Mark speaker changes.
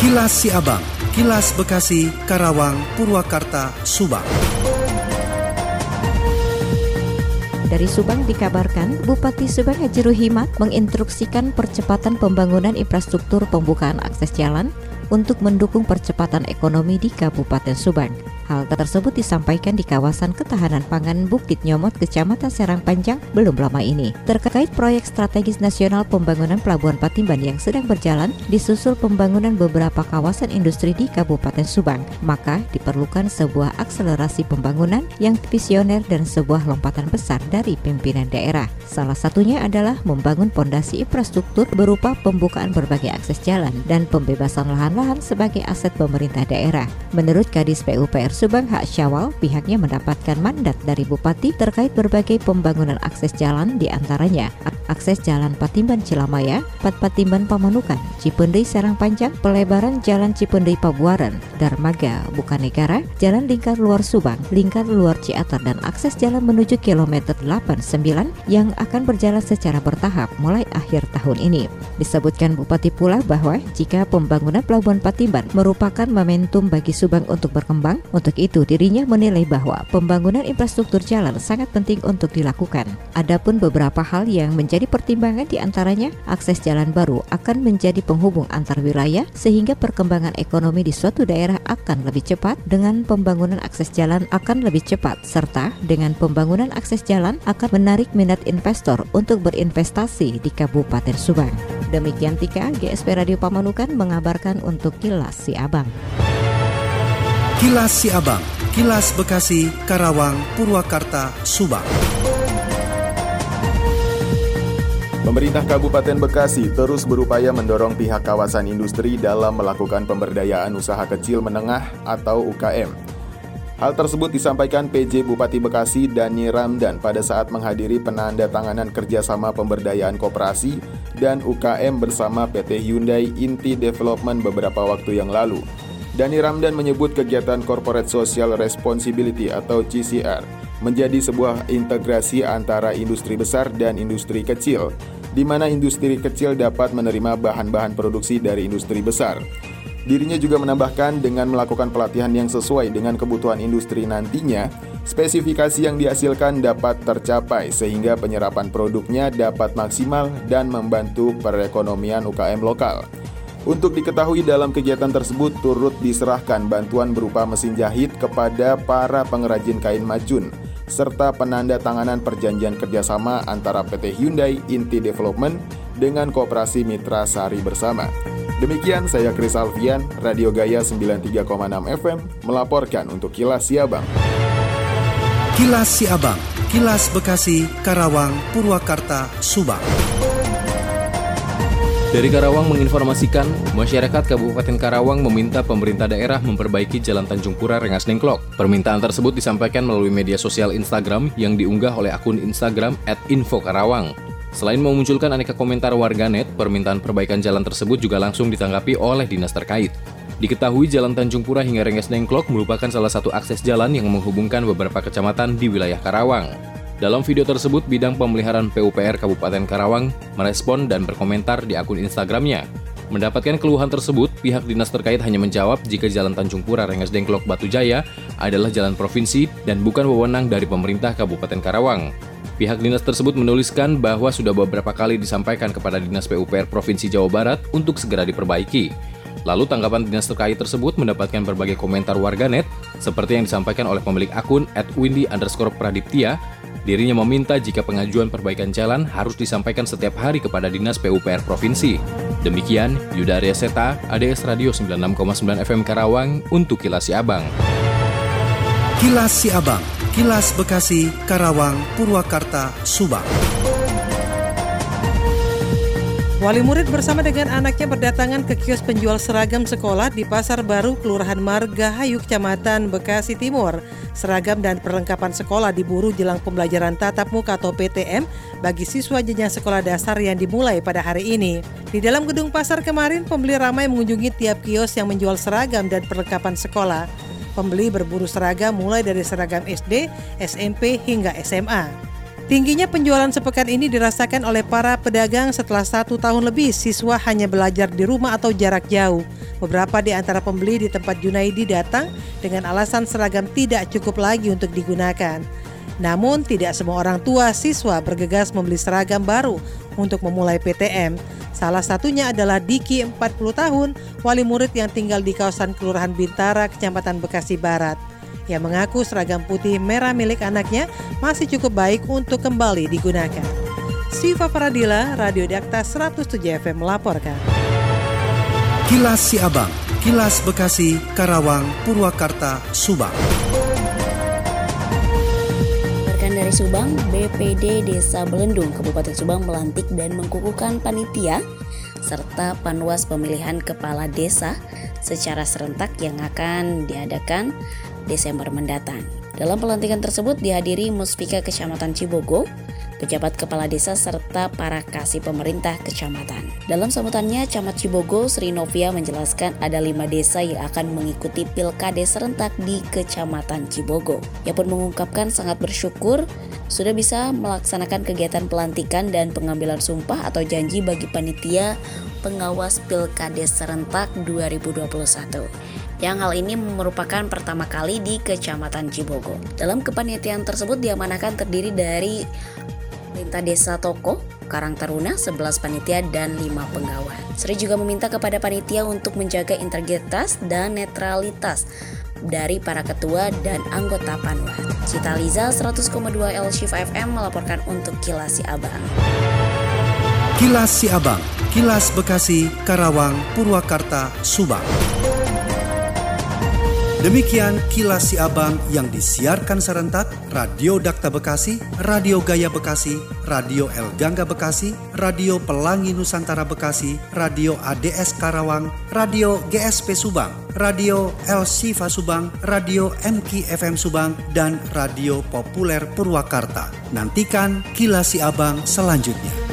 Speaker 1: Kilas Siabang, Kilas Bekasi, Karawang, Purwakarta, Subang.
Speaker 2: Dari Subang dikabarkan, Bupati Subang Haji Ruhimat menginstruksikan percepatan pembangunan infrastruktur pembukaan akses jalan untuk mendukung percepatan ekonomi di Kabupaten Subang. Hal tersebut disampaikan di kawasan ketahanan pangan Bukit Nyomot, Kecamatan Serang Panjang belum lama ini. Terkait proyek strategis nasional pembangunan Pelabuhan Patimban yang sedang berjalan, disusul pembangunan beberapa kawasan industri di Kabupaten Subang, maka diperlukan sebuah akselerasi pembangunan yang visioner dan sebuah lompatan besar dari pimpinan daerah. Salah satunya adalah membangun pondasi infrastruktur berupa pembukaan berbagai akses jalan dan pembebasan lahan-lahan sebagai aset pemerintah daerah. Menurut Kadis PUPR Subang Hak Syawal, pihaknya mendapatkan mandat dari Bupati terkait berbagai pembangunan akses jalan di antaranya akses Jalan Patimban Cilamaya, Pat Patimban Pamanukan, Cipendei Serang Panjang, pelebaran Jalan Cipendei Pabuaran, Darmaga, Bukanegara, Jalan Lingkar Luar Subang, Lingkar Luar Ciater dan akses jalan menuju kilometer 89 yang akan berjalan secara bertahap mulai akhir tahun ini. Disebutkan Bupati pula bahwa jika pembangunan Pelabuhan Patimban merupakan momentum bagi Subang untuk berkembang, untuk untuk itu, dirinya menilai bahwa pembangunan infrastruktur jalan sangat penting untuk dilakukan. Adapun beberapa hal yang menjadi pertimbangan di antaranya akses jalan baru akan menjadi penghubung antar wilayah sehingga perkembangan ekonomi di suatu daerah akan lebih cepat dengan pembangunan akses jalan akan lebih cepat serta dengan pembangunan akses jalan akan menarik minat investor untuk berinvestasi di Kabupaten Subang. Demikian Tika, GSP Radio Pamanukan mengabarkan untuk Kilas Si Abang.
Speaker 1: Kilas Siabang, Kilas Bekasi, Karawang, Purwakarta, Subang.
Speaker 3: Pemerintah Kabupaten Bekasi terus berupaya mendorong pihak kawasan industri dalam melakukan pemberdayaan usaha kecil menengah atau UKM. Hal tersebut disampaikan PJ Bupati Bekasi Dani Ramdan pada saat menghadiri penandatanganan kerjasama pemberdayaan koperasi dan UKM bersama PT Hyundai Inti Development beberapa waktu yang lalu. Dani Ramdan menyebut kegiatan Corporate Social Responsibility atau CCR menjadi sebuah integrasi antara industri besar dan industri kecil, di mana industri kecil dapat menerima bahan-bahan produksi dari industri besar. Dirinya juga menambahkan dengan melakukan pelatihan yang sesuai dengan kebutuhan industri nantinya, spesifikasi yang dihasilkan dapat tercapai sehingga penyerapan produknya dapat maksimal dan membantu perekonomian UKM lokal. Untuk diketahui dalam kegiatan tersebut turut diserahkan bantuan berupa mesin jahit kepada para pengrajin kain majun, serta penanda tanganan perjanjian kerjasama antara PT Hyundai Inti Development dengan Kooperasi Mitra Sari Bersama. Demikian saya Kris Alfian, Radio Gaya 93,6 FM, melaporkan untuk Kilas Siabang.
Speaker 1: Kilas Siabang, Kilas Bekasi, Karawang, Purwakarta, Subang.
Speaker 4: Dari Karawang menginformasikan, masyarakat Kabupaten Karawang meminta pemerintah daerah memperbaiki Jalan Tanjung Pura Rengas Dengklok. Permintaan tersebut disampaikan melalui media sosial Instagram yang diunggah oleh akun Instagram @infokarawang. Selain memunculkan aneka komentar warganet, permintaan perbaikan jalan tersebut juga langsung ditanggapi oleh dinas terkait. Diketahui Jalan Tanjung Pura hingga Rengas Dengklok merupakan salah satu akses jalan yang menghubungkan beberapa kecamatan di wilayah Karawang. Dalam video tersebut, bidang pemeliharaan PUPR Kabupaten Karawang merespon dan berkomentar di akun Instagramnya. Mendapatkan keluhan tersebut, pihak dinas terkait hanya menjawab jika Jalan Tanjung Pura Rengas Dengklok Batu Jaya adalah jalan provinsi dan bukan wewenang dari pemerintah Kabupaten Karawang. Pihak dinas tersebut menuliskan bahwa sudah beberapa kali disampaikan kepada Dinas PUPR Provinsi Jawa Barat untuk segera diperbaiki. Lalu tanggapan dinas terkait tersebut mendapatkan berbagai komentar warganet, seperti yang disampaikan oleh pemilik akun @windy underscore pradiptia Dirinya meminta jika pengajuan perbaikan jalan harus disampaikan setiap hari kepada Dinas PUPR Provinsi. Demikian, Yuda Arya Seta, ADS Radio 96,9 FM Karawang untuk Kilas Siabang.
Speaker 1: Kilas Siabang, Kilas Bekasi, Karawang, Purwakarta, Subang.
Speaker 5: Wali murid bersama dengan anaknya berdatangan ke kios penjual seragam sekolah di Pasar Baru, Kelurahan Margahayu, Kecamatan Bekasi Timur. Seragam dan perlengkapan sekolah diburu jelang pembelajaran tatap muka atau PTM bagi siswa jenjang sekolah dasar yang dimulai pada hari ini. Di dalam gedung pasar kemarin, pembeli ramai mengunjungi tiap kios yang menjual seragam dan perlengkapan sekolah. Pembeli berburu seragam mulai dari seragam SD, SMP, hingga SMA. Tingginya penjualan sepekan ini dirasakan oleh para pedagang setelah satu tahun lebih siswa hanya belajar di rumah atau jarak jauh. Beberapa di antara pembeli di tempat Junaidi datang dengan alasan seragam tidak cukup lagi untuk digunakan. Namun tidak semua orang tua siswa bergegas membeli seragam baru untuk memulai PTM. Salah satunya adalah Diki 40 tahun, wali murid yang tinggal di kawasan Kelurahan Bintara, Kecamatan Bekasi Barat yang mengaku seragam putih merah milik anaknya masih cukup baik untuk kembali digunakan. Siva Paradila, Radio Dakta 107 FM melaporkan.
Speaker 1: Kilas Siabang, Kilas Bekasi, Karawang, Purwakarta, Subang.
Speaker 6: Rekan dari Subang, BPD Desa Belendung, Kabupaten Subang melantik dan mengkukuhkan panitia serta panwas pemilihan kepala desa secara serentak yang akan diadakan Desember mendatang. Dalam pelantikan tersebut dihadiri Muspika Kecamatan Cibogo, pejabat kepala desa serta para kasih pemerintah kecamatan. Dalam sambutannya, Camat Cibogo Sri Novia menjelaskan ada lima desa yang akan mengikuti pilkades serentak di Kecamatan Cibogo. Ia pun mengungkapkan sangat bersyukur sudah bisa melaksanakan kegiatan pelantikan dan pengambilan sumpah atau janji bagi panitia pengawas pilkades serentak 2021 yang hal ini merupakan pertama kali di Kecamatan Cibogo. Dalam kepanitiaan tersebut diamanahkan terdiri dari Perintah Desa Toko, Karang Taruna, 11 panitia, dan 5 penggawa. Sri juga meminta kepada panitia untuk menjaga integritas dan netralitas dari para ketua dan anggota Panwas. Cita Liza 100,2 L Shifa FM melaporkan untuk Kilas Si Abang.
Speaker 1: Kilas Si Abang, Kilas Bekasi, Karawang, Purwakarta, Subang. Demikian kilas si abang yang disiarkan serentak Radio Dakta Bekasi, Radio Gaya Bekasi, Radio El Gangga Bekasi, Radio Pelangi Nusantara Bekasi, Radio ADS Karawang, Radio GSP Subang, Radio El Sifa Subang, Radio MK FM Subang, dan Radio Populer Purwakarta. Nantikan kilas si abang selanjutnya.